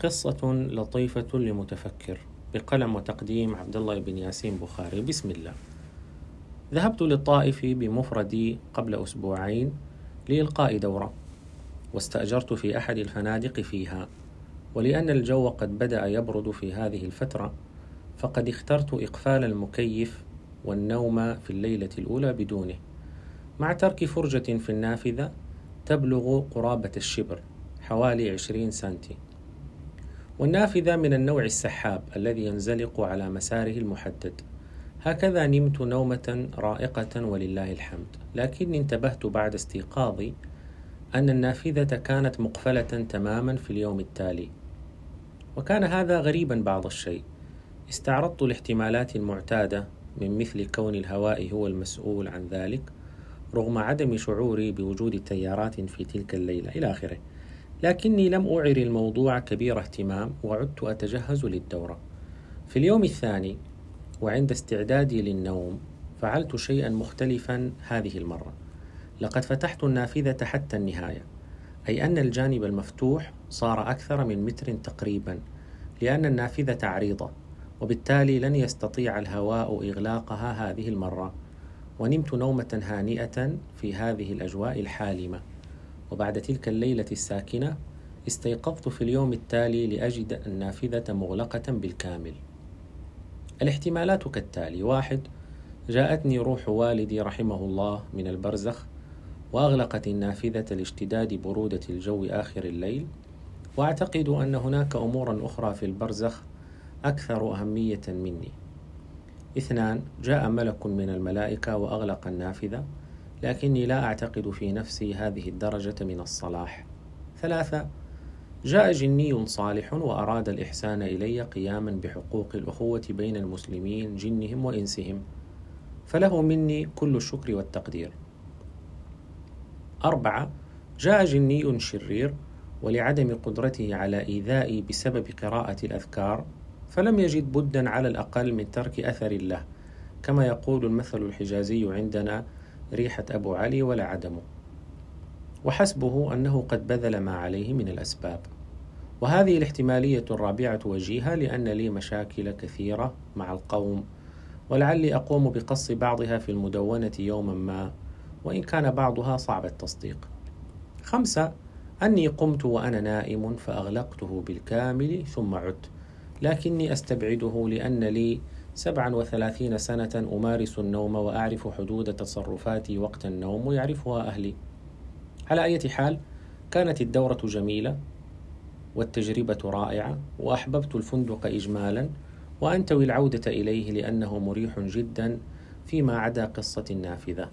قصة لطيفة لمتفكر بقلم وتقديم عبد الله بن ياسين بخاري. بسم الله. ذهبت للطائف بمفردي قبل أسبوعين لإلقاء دورة واستأجرت في أحد الفنادق فيها. ولأن الجو قد بدأ يبرد في هذه الفترة فقد اخترت إقفال المكيف والنوم في الليلة الأولى بدونه. مع ترك فرجة في النافذة تبلغ قرابة الشبر حوالي عشرين سنتي. والنافذة من النوع السحاب الذي ينزلق على مساره المحدد. هكذا نمت نومة رائقة ولله الحمد. لكني انتبهت بعد استيقاظي أن النافذة كانت مقفلة تماما في اليوم التالي. وكان هذا غريبا بعض الشيء. استعرضت الاحتمالات المعتادة من مثل كون الهواء هو المسؤول عن ذلك رغم عدم شعوري بوجود تيارات في تلك الليلة إلى آخره. لكني لم أعر الموضوع كبير اهتمام وعدت أتجهز للدورة. في اليوم الثاني وعند استعدادي للنوم فعلت شيئا مختلفا هذه المرة. لقد فتحت النافذة حتى النهاية أي أن الجانب المفتوح صار أكثر من متر تقريبا لأن النافذة عريضة وبالتالي لن يستطيع الهواء إغلاقها هذه المرة ونمت نومة هانئة في هذه الأجواء الحالمة. وبعد تلك الليلة الساكنة استيقظت في اليوم التالي لأجد النافذة مغلقة بالكامل. الاحتمالات كالتالي واحد جاءتني روح والدي رحمه الله من البرزخ وأغلقت النافذة لاشتداد برودة الجو آخر الليل وأعتقد أن هناك أمورا أخرى في البرزخ أكثر أهمية مني. اثنان جاء ملك من الملائكة وأغلق النافذة لكني لا أعتقد في نفسي هذه الدرجة من الصلاح. ثلاثة جاء جني صالح وأراد الإحسان إلي قياما بحقوق الأخوة بين المسلمين جنهم وإنسهم فله مني كل الشكر والتقدير. أربعة جاء جني شرير ولعدم قدرته على إيذائي بسبب قراءة الأذكار فلم يجد بدا على الأقل من ترك أثر له كما يقول المثل الحجازي عندنا ريحة أبو علي ولا عدمه. وحسبه أنه قد بذل ما عليه من الأسباب. وهذه الاحتمالية الرابعة وجيهة لأن لي مشاكل كثيرة مع القوم ولعلي أقوم بقص بعضها في المدونة يوما ما وإن كان بعضها صعب التصديق. خمسة أني قمت وأنا نائم فأغلقته بالكامل ثم عدت لكني أستبعده لأن لي سبعا وثلاثين سنة أمارس النوم وأعرف حدود تصرفاتي وقت النوم ويعرفها أهلي. على أي حال كانت الدورة جميلة والتجربة رائعة وأحببت الفندق إجمالا وأنتوي العودة إليه لأنه مريح جدا فيما عدا قصة النافذة.